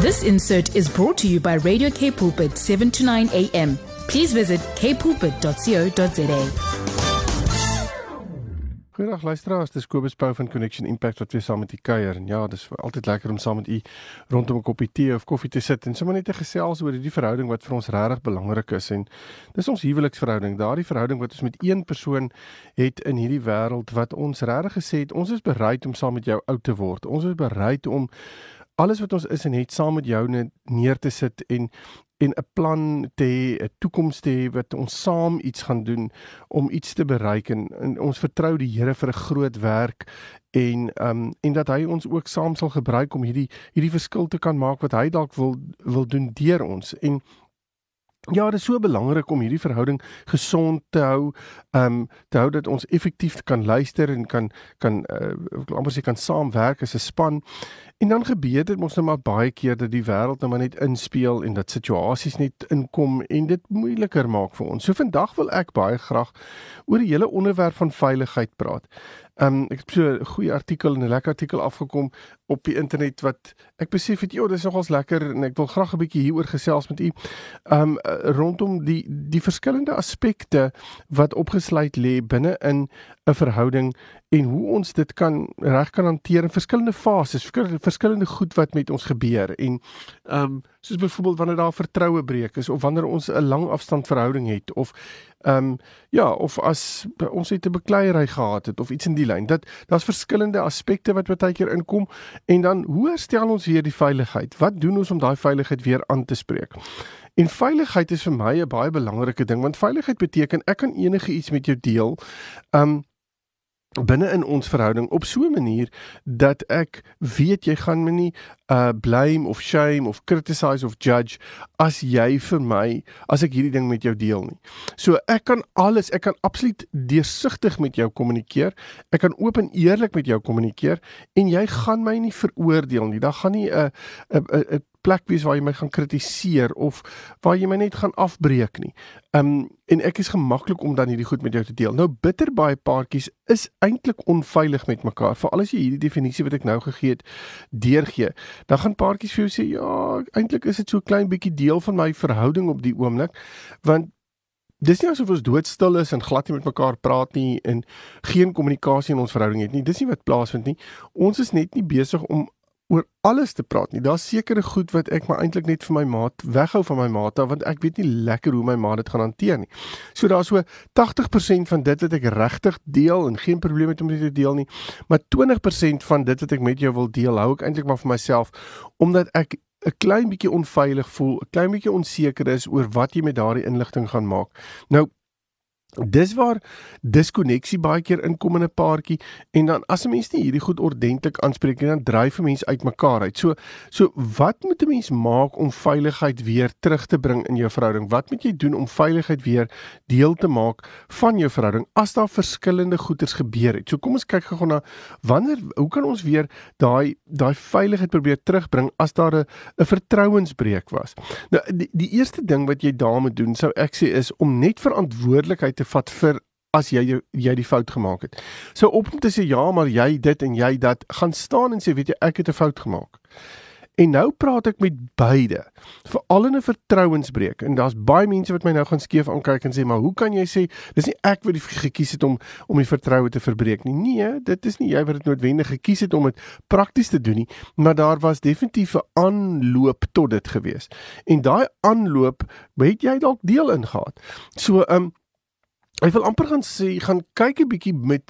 This insert is brought to you by Radio K Pulpit 7 to 9 a.m. Please visit kpulpit.co.za. Goeiedag luisteraars, dis Kobus Pau van Connection Impact wat weer saam met u kuier. En ja, dis altyd lekker om saam met u rondom 'n koppie tee of koffie te sit en sommer net te gesels oor hierdie verhouding wat vir ons regtig belangrik is en dis ons huweliksverhouding. Daardie verhouding wat ons met een persoon het in hierdie wêreld wat ons regtig gesê het, ons is bereid om saam met jou oud te word. Ons is bereid om alles wat ons is en het saam met jou neer te sit en en 'n plan te hê, 'n toekoms te hê wat ons saam iets gaan doen om iets te bereik en, en ons vertrou die Here vir 'n groot werk en um en dat hy ons ook saam sal gebruik om hierdie hierdie verskil te kan maak wat hy dalk wil wil doen deur ons. En Ja, dit is so belangrik om hierdie verhouding gesond te hou, ehm um, te hou dat ons effektief kan luister en kan kan uh, amper sê kan saamwerk as 'n span. En dan gebeur dit mos nou maar baie keer dat die wêreld nou maar net inspeel en dat situasies net inkom en dit moeiliker maak vir ons. So vandag wil ek baie graag oor die hele onderwerp van veiligheid praat. Ehm um, ek het so 'n goeie artikel en 'n lekker artikel afgekom op die internet wat ek besef het, joh, dis nogals lekker en ek wil graag 'n bietjie hieroor gesels met u. Ehm um, rondom die die verskillende aspekte wat opgesluit lê binne in 'n verhouding en hoe ons dit kan reg kan hanteer in verskillende fases, verskillende goed wat met ons gebeur en ehm um, soos byvoorbeeld wanneer daar vertroue breek is of wanneer ons 'n lang afstand verhouding het of ehm um, ja, of as ons het 'n bekleierery gehad het of iets in die lyn. Dat daar's verskillende aspekte wat baie keer inkom en dan hoe herstel ons weer die veiligheid? Wat doen ons om daai veiligheid weer aan te spreek? En veiligheid is vir my 'n baie belangrike ding want veiligheid beteken ek kan enige iets met jou deel. Um binne in ons verhouding op so 'n manier dat ek weet jy gaan my nie uh blame of shame of criticize of judge as jy vir my as ek hierdie ding met jou deel nie. So ek kan alles, ek kan absoluut deursigtig met jou kommunikeer. Ek kan oop en eerlik met jou kommunikeer en jy gaan my nie veroordeel nie. Daar gaan nie 'n 'n 'n plek wees waar jy my gaan kritiseer of waar jy my net gaan afbreek nie. Um en ek is gemaklik om dan hierdie goed met jou te deel. Nou bitterbaai paartjies is eintlik onveilig met mekaar. Veral as jy hierdie definisie wat ek nou gegee het deurgee, dan gaan paartjies vir jou sê ja, eintlik is dit so klein bietjie deel van my verhouding op die oomblik want Dis nie asof ons doodstil is en glad nie met mekaar praat nie en geen kommunikasie in ons verhouding het nie. Dis nie wat plaasvind nie. Ons is net nie besig om oor alles te praat nie. Daar's sekere goed wat ek maar eintlik net vir my maat weghou van my maat want ek weet nie lekker hoe my maat dit gaan hanteer nie. So daar's so 80% van dit wat ek regtig deel en geen probleem het om dit te deel nie. Maar 20% van dit wat ek met jou wil deel, hou ek eintlik maar vir myself omdat ek 'n klein bietjie onveilig voel, 'n klein bietjie onseker is oor wat jy met daardie inligting gaan maak. Nou Dis waar diskonneksie baie keer inkom in 'n paartjie en dan as 'n mens nie hierdie goed ordentlik aanspreek nie, dan dryf 'n mens uitmekaar uit. So so wat moet 'n mens maak om veiligheid weer terug te bring in jou verhouding? Wat moet jy doen om veiligheid weer deel te maak van jou verhouding as daar verskillende goeters gebeur het? So kom ons kyk gou na wanneer hoe kan ons weer daai daai veiligheid probeer terugbring as daar 'n 'n vertrouensbreuk was? Nou die, die eerste ding wat jy daarmee doen, sou ek sê is om net verantwoordelikheid te vat vir as jy jy die fout gemaak het. So op om te sê ja, maar jy dit en jy dat gaan staan en sê weet jy ek het 'n fout gemaak. En nou praat ek met beide. Veral in 'n vertrouensbreuk en daar's baie mense wat my nou gaan skeef aankyk en sê maar hoe kan jy sê dis nie ek wat die gekies het om om die vertroue te verbreek nie. Nee, dit is nie jy wat dit noodwendig gekies het om dit prakties te doen nie, maar daar was definitief 'n aanloop tot dit gewees. En daai aanloop het jy dalk deel in gehad. So ehm um, Ek wil amper gaan sê gaan kyk 'n bietjie met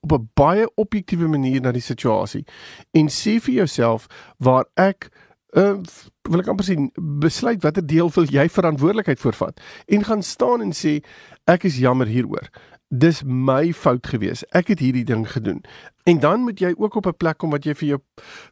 op 'n baie objektiewe manier na die situasie en sê vir jouself waar ek uh, wil ek amper sê besluit watter deel wil jy verantwoordelikheid vir vat en gaan staan en sê ek is jammer hieroor. Dis my fout gewees. Ek het hierdie ding gedoen. En dan moet jy ook op 'n plek kom wat jy vir jou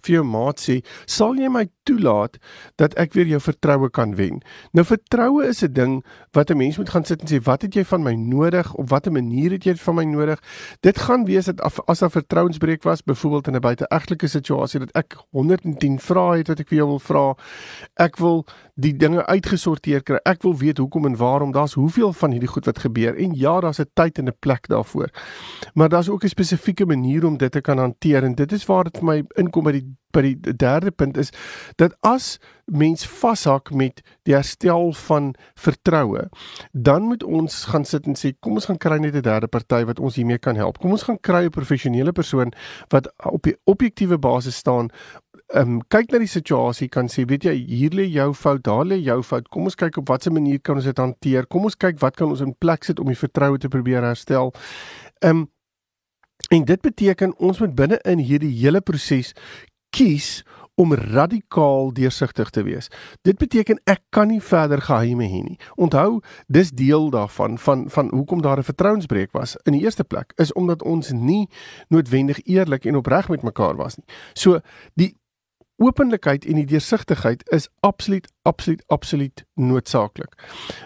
vir jou maat sê, sal jy my toelaat dat ek weer jou vertroue kan wen? Nou vertroue is 'n ding wat 'n mens moet gaan sit en sê, wat het jy van my nodig? Op watter manier het jy van my nodig? Dit gaan wees dat as daar vertrouensbreuk was, byvoorbeeld in 'n buiteegtelike situasie dat ek 110 vrae het wat ek vir jou wil vra. Ek wil die dinge uitgesorteer kry. Ek wil weet hoekom en waarom. Daar's hoeveel van hierdie goed wat gebeur en ja, daar's 'n tyd en 'n plek daarvoor. Maar daar's ook 'n spesifieke manier om dit te kan hanteer en dit is waar dit vir my inkom by die by die derde punt is dat as mens vashak met die herstel van vertroue, dan moet ons gaan sit en sê kom ons gaan kry net 'n derde party wat ons hiermee kan help. Kom ons gaan kry 'n professionele persoon wat op die objektiewe basis staan Ehm um, kyk na die situasie kan sê weet jy hier lê jou fout daar lê jou fout kom ons kyk op watter manier kan ons dit hanteer kom ons kyk wat kan ons in plek sit om die vertroue te probeer herstel. Ehm um, en dit beteken ons moet binne in hierdie hele proses kies om radikaal deursigtig te wees. Dit beteken ek kan nie verder geheime hê nie. Onthou, dis deel daarvan van van hoekom daar 'n vertrouensbreuk was. In die eerste plek is omdat ons nie noodwendig eerlik en opreg met mekaar was nie. So die openlikheid en die deursigtigheid is absoluut absoluut absoluut noodsaaklik.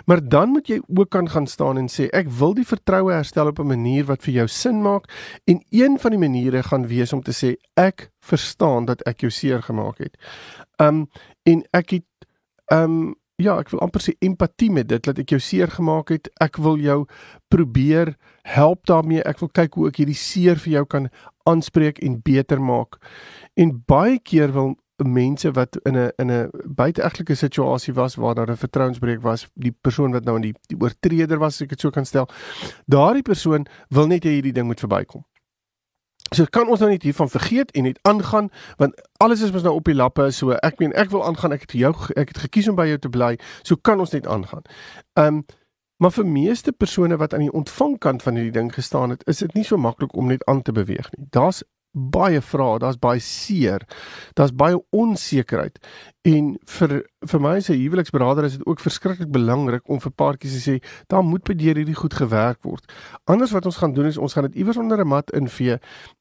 Maar dan moet jy ook kan gaan staan en sê ek wil die vertroue herstel op 'n manier wat vir jou sin maak en een van die maniere gaan wees om te sê ek verstaan dat ek jou seer gemaak het. Um en ek het um ja, ek wil amper sê empatie met dit dat ek jou seer gemaak het. Ek wil jou probeer help daarmee. Ek wil kyk hoe ek hierdie seer vir jou kan aanspreek en beter maak. En baie keer wil mense wat in 'n in 'n buiteegtelike situasie was waar daar 'n vertrouensbreuk was, die persoon wat nou in die die oortreder was, as ek dit so kan stel, daardie persoon wil net hê hierdie ding moet verbykom. So kan ons nou net hiervan vergeet en net aangaan want alles is mos nou op die lappe so ek meen ek wil aangaan ek het jou ek het gekies om by jou te bly so kan ons net aangaan. Um maar vir meeste persone wat aan die ontvangkant van hierdie ding gestaan het is dit nie so maklik om net aan te beweeg nie. Daar's baie vrae, daar's baie seer. Daar's baie onsekerheid. En vir vir my as 'n huweliksberader is dit ook verskriklik belangrik om vir paartjies te sê, daar moet by deur hierdie goed gewerk word. Anders wat ons gaan doen is ons gaan dit iewers onder 'n mat invee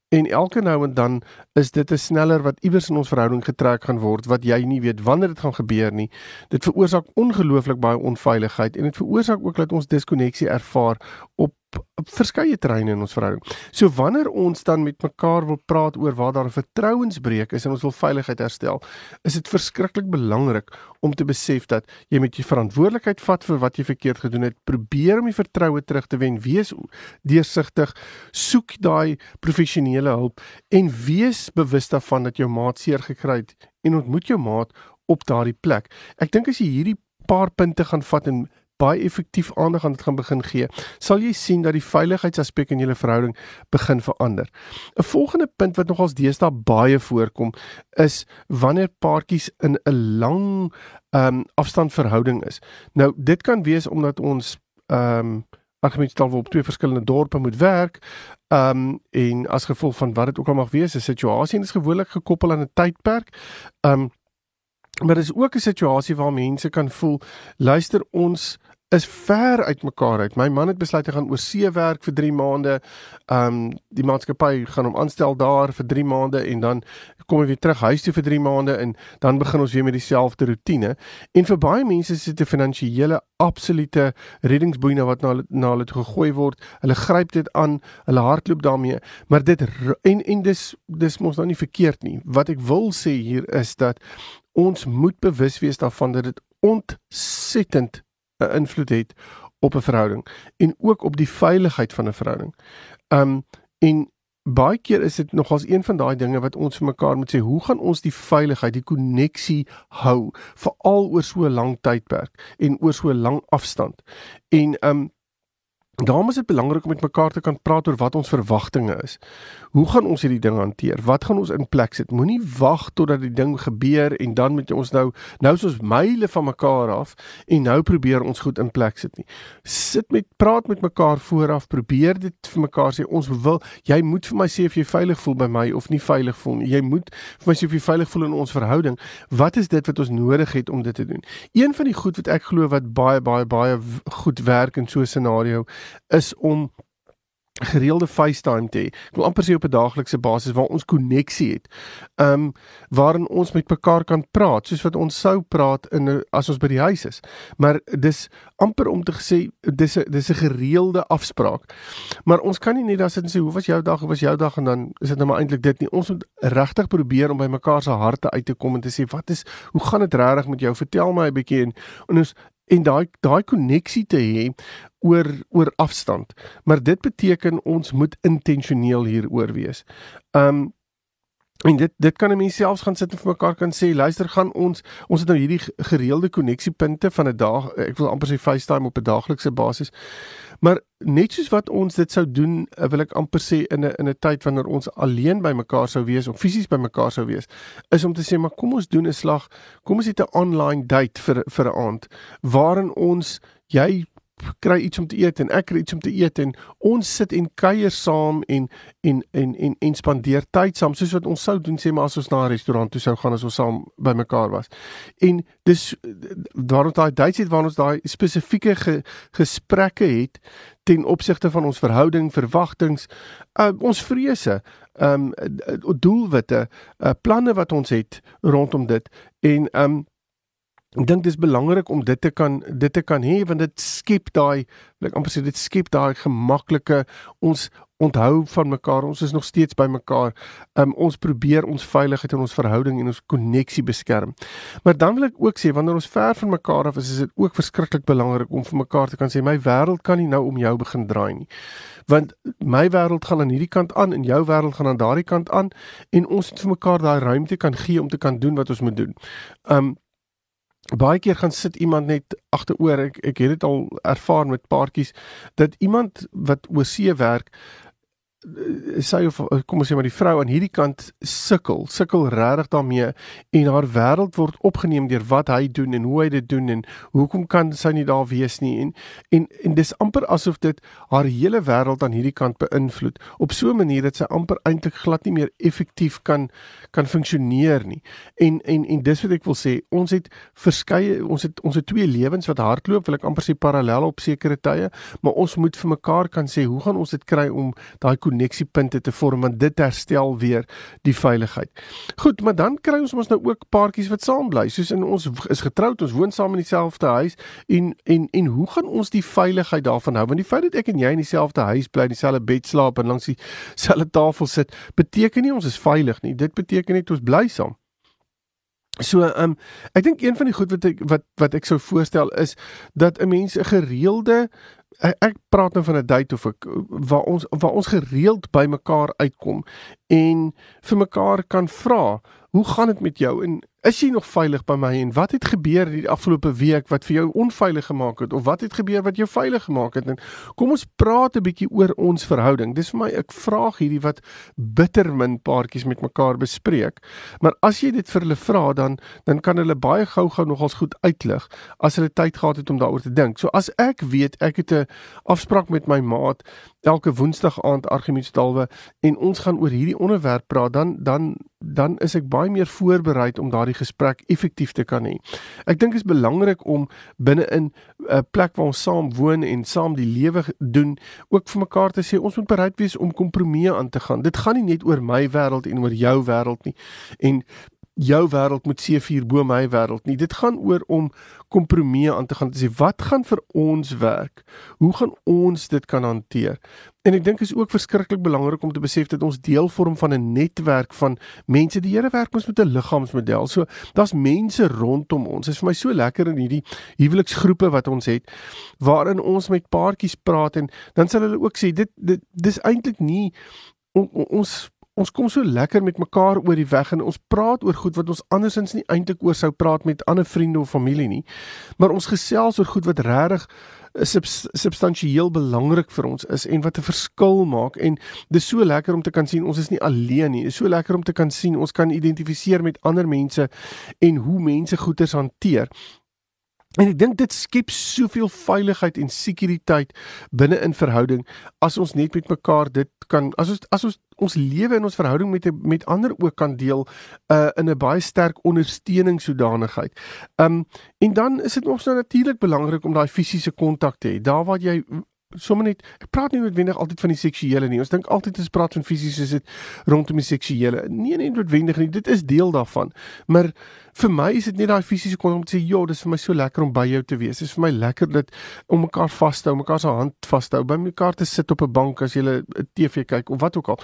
En elke nou en dan is dit 'n sneller wat iewers in ons verhouding getrek gaan word wat jy nie weet wanneer dit gaan gebeur nie. Dit veroorsaak ongelooflik baie onveiligheid en dit veroorsaak ook dat ons diskonneksie ervaar op op verskeie terreine in ons verhouding. So wanneer ons dan met mekaar wil praat oor waar daar 'n vertrouensbreuk is en ons wil veiligheid herstel, is dit verskriklik belangrik om te besef dat jy met jy verantwoordelikheid vat vir wat jy verkeerd gedoen het, probeer om die vertroue terug te wen, wees deursigtig, soek daai professionele hulp en wees bewus daarvan dat jou maat seer gekry het en ontmoet jou maat op daardie plek. Ek dink as jy hierdie paar punte gaan vat en baie effektief aandag aan dit gaan begin gee, sal jy sien dat die veiligheidsaspek in julle verhouding begin verander. 'n Volgende punt wat nogals deesdae baie voorkom, is wanneer paartjies in 'n lang ehm um, afstandverhouding is. Nou dit kan wees omdat ons ehm um, argumentstel op twee verskillende dorpe moet werk. Ehm um, en as gevolg van wat dit ook al mag wees, 'n situasie is gewoonlik gekoppel aan 'n tydperk. Ehm um, maar dit is ook 'n situasie waar mense kan voel luister ons is ver uit mekaar uit. My man het besluit hy gaan oor see werk vir 3 maande. Ehm um, die maatskappy gaan hom aanstel daar vir 3 maande en dan kom hy weer terug huis toe vir 3 maande en dan begin ons weer met dieselfde rotine. En vir baie mense is dit 'n finansiële absolute reddingsboei wat na na hulle toe gegooi word. Hulle gryp dit aan, hulle hardloop daarmee, maar dit en en dis dis mos nou nie verkeerd nie. Wat ek wil sê hier is dat ons moet bewus wees daarvan dat dit ontsettend 'n invloed het op 'n verhouding en ook op die veiligheid van 'n verhouding. Um en baie keer is dit nogals een van daai dinge wat ons vir mekaar moet sê, hoe gaan ons die veiligheid, die koneksie hou veral oor so 'n lang tydperk en oor so 'n lang afstand. En um Daarom is dit belangrik om met mekaar te kan praat oor wat ons verwagtinge is. Hoe gaan ons hierdie ding hanteer? Wat gaan ons in plek sit? Moenie wag totdat die ding gebeur en dan moet ons nou nou is ons myle van mekaar af en nou probeer ons goed in plek sit nie. Sit met praat met mekaar vooraf, probeer dit vir mekaar sê ons wil jy moet vir my sê of jy veilig voel by my of nie veilig voel nie. Jy moet vir my sê of jy veilig voel in ons verhouding. Wat is dit wat ons nodig het om dit te doen? Een van die goed wat ek glo wat baie baie baie goed werk in so 'n scenario is om gereelde FaceTime te hê. Ek wil amper sê op 'n daaglikse basis waar ons koneksie het. Um, waarin ons met mekaar kan praat soos wat ons sou praat in as ons by die huis is. Maar dis amper om te sê dis 'n dis 'n gereelde afspraak. Maar ons kan nie net daar sit en sê hoe was jou dag? Hoe was jou dag en dan is dit nou maar eintlik dit nie. Ons moet regtig probeer om by mekaar se harte uit te kom en te sê wat is hoe gaan dit regtig met jou? Vertel my 'n bietjie en, en ons en daai daai koneksie te hê oor oor afstand. Maar dit beteken ons moet intentioneel hieroor wees. Um En dit dit kan 'n mens selfs gaan sit en vir mekaar kan sê, luister, gaan ons ons het nou hierdie gereelde koneksiepunte van 'n dag, ek wil amper sê FaceTime op 'n daaglikse basis. Maar net soos wat ons dit sou doen, wil ek amper sê in 'n in 'n tyd wanneer ons alleen by mekaar sou wees of fisies by mekaar sou wees, is om te sê, maar kom ons doen 'n slag, kom ons het 'n online date vir vir 'n aand waarin ons jy kry iets om te eet en ek kry iets om te eet en ons sit en kuier saam en en en en en spandeer tyd saam soos wat ons sou doen sê maar as ons na 'n restaurant toe sou gaan as ons saam by mekaar was. En dis daarom daai dates het waar ons daai spesifieke ge, gesprekke het ten opsigte van ons verhouding, verwagtinge, uh, ons vrese, ehm um, doelwitte, uh, planne wat ons het rondom dit en ehm um, Ek dink dis belangrik om dit te kan dit te kan hê want dit skep daai ek amper sê dit skep daai gemaklike ons onthou van mekaar ons is nog steeds by mekaar. Um, ons probeer ons veiligheid en ons verhouding en ons koneksie beskerm. Maar dan wil ek ook sê wanneer ons ver van mekaar af is is dit ook verskriklik belangrik om vir mekaar te kan sê my wêreld kan nie nou om jou begin draai nie. Want my wêreld gaan aan hierdie kant aan en jou wêreld gaan aan daardie kant aan en ons moet vir mekaar daai ruimte kan gee om te kan doen wat ons moet doen. Um baie keer gaan sit iemand net agteroor. Ek ek het dit al ervaar met paartjies dat iemand wat oorsee werk Eh, sy of eh, kom ons sê maar die vrou aan hierdie kant sukkel, sukkel regtig daarmee en haar wêreld word opgeneem deur wat hy doen en hoe hy dit doen en hoekom kan sy nie daar wees nie en en en dis amper asof dit haar hele wêreld aan hierdie kant beïnvloed op so 'n manier dat sy amper eintlik glad nie meer effektief kan kan funksioneer nie. En en en dis wat ek wil sê, ons het verskeie ons het ons het twee lewens wat hardloop, wil ek amper sê parallel op sekere tye, maar ons moet vir mekaar kan sê, hoe gaan ons dit kry om daai koneksiepunte te vorm want dit herstel weer die veiligheid. Goed, maar dan kry ons mos nou ook paartjies wat saam bly. Soos in ons is getroud, ons woon saam in dieselfde huis en en en hoe gaan ons die veiligheid daarvan hou? Want die feit dat ek en jy in dieselfde huis bly, dieselfde bed slaap en langs dieselfde tafel sit, beteken nie ons is veilig nie. Dit beteken net ons bly saam. So ehm um, ek dink een van die goed wat ek wat wat ek sou voorstel is dat 'n mens 'n gereelde ek, ek praat nou van 'n date of ek waar ons waar ons gereeld by mekaar uitkom en vir mekaar kan vra, hoe gaan dit met jou? En is jy nog veilig by my? En wat het gebeur die afgelope week wat vir jou onveilig gemaak het? Of wat het gebeur wat jou veilig gemaak het? En kom ons praat 'n bietjie oor ons verhouding. Dis vir my ek vraag hierdie wat bitter min paartjies met mekaar bespreek. Maar as jy dit vir hulle vra dan dan kan hulle baie gou-gou nogals goed uitlig as hulle tyd gehad het om daaroor te dink. So as ek weet ek het 'n afspraak met my maat elke woensdag aand argumentsdalwe en ons gaan oor hierdie onderwerp praat dan dan dan is ek baie meer voorberei om daardie gesprek effektief te kan hê. Ek dink dit is belangrik om binne in 'n plek waar ons saam woon en saam die lewe doen ook vir mekaar te sê ons moet bereid wees om kompromieë aan te gaan. Dit gaan nie net oor my wêreld en oor jou wêreld nie. En jou wêreld moet seefuur bo my wêreld nie. Dit gaan oor om kompromieë aan te gaan. Dis wat gaan vir ons werk? Hoe gaan ons dit kan hanteer? En ek dink is ook verskriklik belangrik om te besef dat ons deel vorm van 'n netwerk van mense. Die Here werk ons met 'n liggaamsmodel. So daar's mense rondom ons. Dit is vir my so lekker in hierdie huweliksgroepe wat ons het waarin ons met paartjies praat en dan sal hulle ook sê dit dit dis eintlik nie on, ons ons kom so lekker met mekaar oor die weg en ons praat oor goed wat ons andersins nie eintlik oor sou praat met ander vriende of familie nie. Maar ons gesels oor goed wat regtig eh, substansieel belangrik vir ons is en wat 'n verskil maak en dis so lekker om te kan sien ons is nie alleen nie. Dit is so lekker om te kan sien ons kan identifiseer met ander mense en hoe mense goeders hanteer. En ek dink dit skep soveel veiligheid en sekuriteit binne in verhouding as ons net met mekaar dit kan as ons as ons ons lewe en ons verhouding met met ander ook kan deel uh in 'n baie sterk ondersteuning sodanigheid. Um en dan is dit ons nou natuurlik belangrik om daai fisiese kontak te hê. Daar waar jy sommer net ek praat nie noodwendig altyd van die seksuele nie. Ons dink altyd as praat van fisies is dit rondom die seksuele. Nee, nee, noodwendig nie. Dit is deel daarvan. Maar vir my is dit net daai fisiese kon om te sê, "Ja, dis vir my so lekker om by jou te wees. Dit is vir my lekker dat om mekaar vas te hou, mekaar se hand vas te hou, by mekaar te sit op 'n bank as jy 'n TV kyk of wat ook al.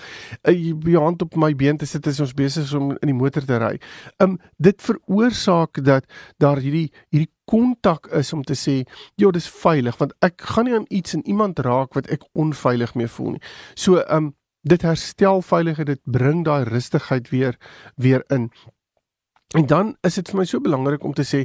Jy jou hand op my been te sit as ons besig is om in die motor te ry. Um dit veroorsaak dat daar hierdie hierdie kontak is om te sê, "Ja, dis veilig," want ek gaan nie aan iets en iemand raak wat ek onveilig mee voel nie. So, ehm um, dit herstel veiligheid, dit bring daai rustigheid weer weer in. En dan is dit vir my so belangrik om te sê,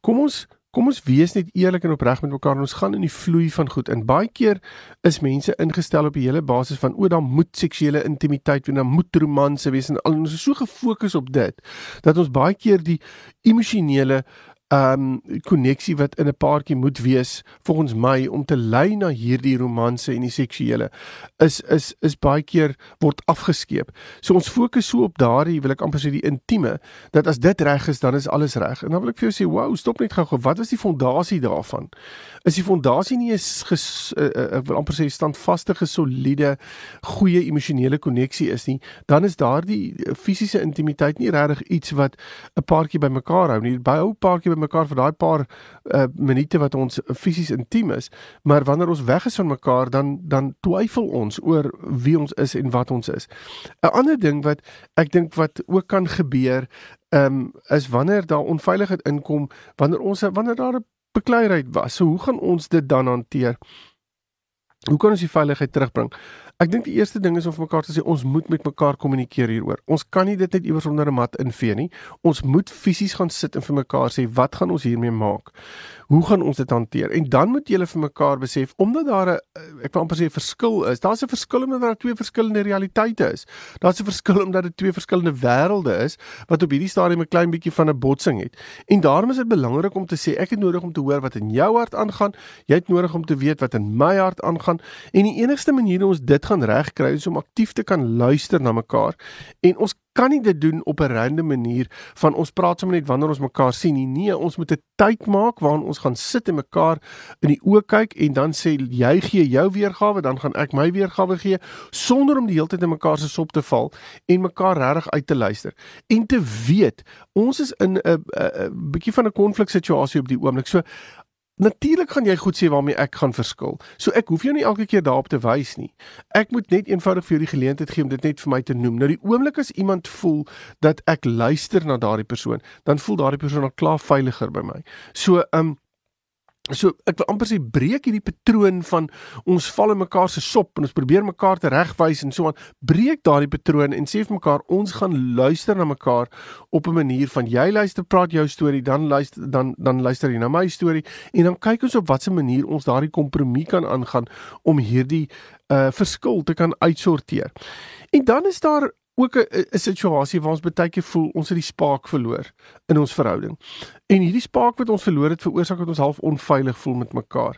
kom ons kom ons wees net eerlik en opreg met mekaar ons gaan in die vloei van goed. En baie keer is mense ingestel op die hele basis van o, dan moet seksuele intimiteit wees, dan moet romanse wees en al ons is so gefokus op dit dat ons baie keer die emosionele um koneksie wat in 'n paartjie moet wees volgens my om te lei na hierdie romanse en die seksuele is is is baie keer word afgeskeep. So ons fokus so op daardie wil ek amper sê die intieme dat as dit reg is dan is alles reg. En dan wil ek vir jou sê, "Wow, stop net gou-gou. Wat is die fondasie daarvan?" Is die fondasie nie 'n uh, uh, wil amper sê standvaste, gesoliede, goeie emosionele koneksie is nie, dan is daardie fisiese intimiteit nie regtig iets wat 'n paartjie bymekaar hou nie. By 'n paartjie mekaar vir daai paar uh, minute wat ons fisies intiem is, maar wanneer ons weg is van mekaar dan dan twyfel ons oor wie ons is en wat ons is. 'n Ander ding wat ek dink wat ook kan gebeur, ehm um, is wanneer daar onveiligheid inkom, wanneer ons wanneer daar 'n bekleierheid was. So hoe gaan ons dit dan hanteer? Hoe kan ons die veiligheid terugbring? Ek dink die eerste ding is om mekaar te sê ons moet met mekaar kommunikeer hieroor. Ons kan nie dit net iewers onder 'n mat invee nie. Ons moet fisies gaan sit en vir mekaar sê wat gaan ons hiermee maak? Hoe gaan ons dit hanteer? En dan moet julle vir mekaar besef omdat daar 'n ek wil amper sê verskil is. Daar's 'n verskil omdat daar twee verskillende realiteite is. Daar's 'n verskil omdat dit twee verskillende wêrelde is wat op hierdie stadium 'n klein bietjie van 'n botsing het. En daarom is dit belangrik om te sê ek het nodig om te hoor wat in jou hart aangaan. Jy het nodig om te weet wat in my hart aangaan. En die enigste manier hoe ons dit gaan regkry is om aktief te kan luister na mekaar. En ons kan nie dit doen op 'n random manier van ons praat sommer net wanneer ons mekaar sien nie. Nee, ons moet 'n tyd maak waarin ons gaan sit en mekaar in die oë kyk en dan sê jy gee jou weergawe, dan gaan ek my weergawe gee sonder om die hele tyd in mekaar se sop te val en mekaar regtig uit te luister. En te weet, ons is in 'n bietjie van 'n konfliksituasie op die oomblik. So Natuurlik gaan jy goed sê waarmee ek gaan verskil. So ek hoef jou nie elke keer daarop te wys nie. Ek moet net eenvoudig vir jou die geleentheid gee om dit net vir my te noem. Nou die oomblik as iemand voel dat ek luister na daardie persoon, dan voel daardie persoon al klaar veiliger by my. So, ehm um, So ek wil amper sê breek hierdie patroon van ons val in mekaar se sop en ons probeer mekaar te regwys en so aan. Breek daardie patroon en sê vir mekaar ons gaan luister na mekaar op 'n manier van jy luister praat jou storie dan luister dan dan luister jy na my storie en dan kyk ons op watter manier ons daardie kompromie kan aangaan om hierdie uh verskil te kan uitsorteer. En dan is daar ook 'n situasie waar ons baie keer voel ons het die spaak verloor in ons verhouding. En hierdie spaak wat ons verloor het veroorsaak dat ons half onveilig voel met mekaar.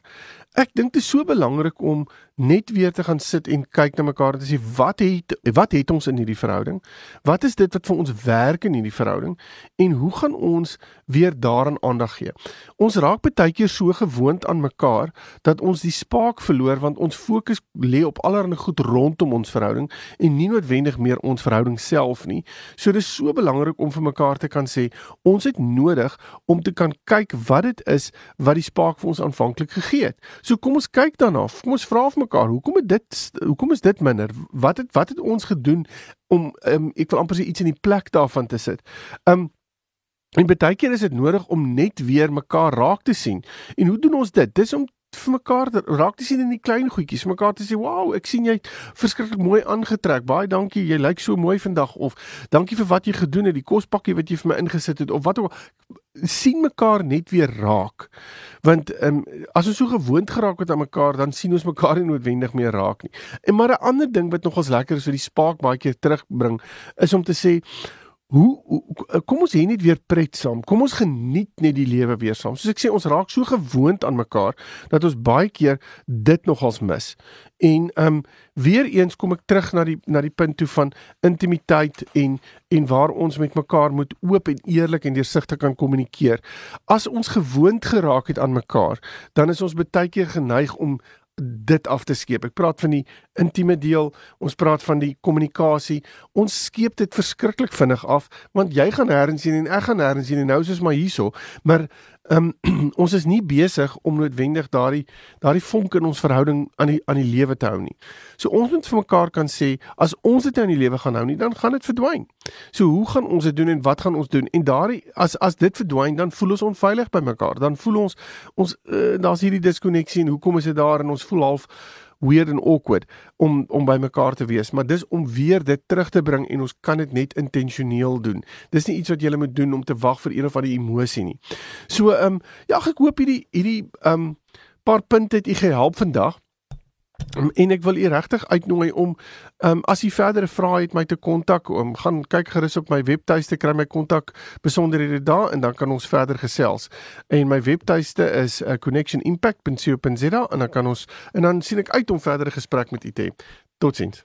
Ek dink dit is so belangrik om net weer te gaan sit en kyk na mekaar en te sê wat het wat het ons in hierdie verhouding? Wat is dit wat vir ons werk in hierdie verhouding? En hoe gaan ons weer daaraan aandag gee? Ons raak baie keer so gewoond aan mekaar dat ons die spaak verloor want ons fokus lê op allerlei goed rondom ons verhouding en nie noodwendig meer ons verhouding self nie. So dis so belangrik om vir mekaar te kan sê ons het nodig om te kan kyk wat dit is wat die spaak vir ons aanvanklik gegee het. So kom ons kyk daarna. Kom ons vra vir mekaar, hoekom het dit hoekom is dit minder? Wat het wat het ons gedoen om um, ek wil amper sê iets in die plek daarvan te sit. Um En baie keer is dit nodig om net weer mekaar raak te sien. En hoe doen ons dit? Dis om vir mekaar raak te sien in die klein goedjies, mekaar te sê, "Wow, ek sien jy verskriklik mooi aangetrek. Baie dankie. Jy lyk so mooi vandag." Of "Dankie vir wat jy gedoen het, die kospakkie wat jy vir my ingesit het." Of wat ook sien mekaar net weer raak. Want um, as ons so gewoond geraak het aan mekaar, dan sien ons mekaar nie noodwendig meer raak nie. En maar 'n ander ding wat nogals lekker is vir die spaak baie keer terugbring, is om te sê Hoe, hoe kom ons hier net weer pret saam. Kom ons geniet net die lewe weer saam. Soos ek sê, ons raak so gewoond aan mekaar dat ons baie keer dit nogals mis. En ehm um, weer eens kom ek terug na die na die punt toe van intimiteit en en waar ons met mekaar moet oop en eerlik en deursigtig kan kommunikeer. As ons gewoond geraak het aan mekaar, dan is ons baie keer geneig om dit af te skeep. Ek praat van die intieme deel, ons praat van die kommunikasie. Ons skeep dit verskriklik vinnig af want jy gaan nêrens heen en ek gaan nêrens heen en nou is ons maar hierso. Maar Ehm um, ons is nie besig om noodwendig daardie daardie vonk in ons verhouding aan die aan die lewe te hou nie. So ons moet vir mekaar kan sê as ons dit aan die lewe gaan hou nie, dan gaan dit verdwyn. So hoe gaan ons dit doen en wat gaan ons doen? En daardie as as dit verdwyn, dan voel ons onveilig by mekaar. Dan voel ons ons uh, daar's hierdie diskonneksie en hoekom is dit daar en ons voel half weird and awkward om om by mekaar te wees, maar dis om weer dit terug te bring en ons kan dit net intentioneel doen. Dis nie iets wat jy moet doen om te wag vir een of ander emosie nie. So ehm um, ja, ek hoop hierdie hierdie ehm um, paar punte het u gehelp vandag. Um, en ek wil u regtig uitnooi om um, as u verdere vrae het my te kontak, um, gaan kyk gerus op my webtuiste kry my kontak besonderhede daar en dan kan ons verder gesels. En my webtuiste is uh, connectionimpact.co.za en dan kan ons en dan sien ek uit om verdere gesprek met u te hê. Totsiens.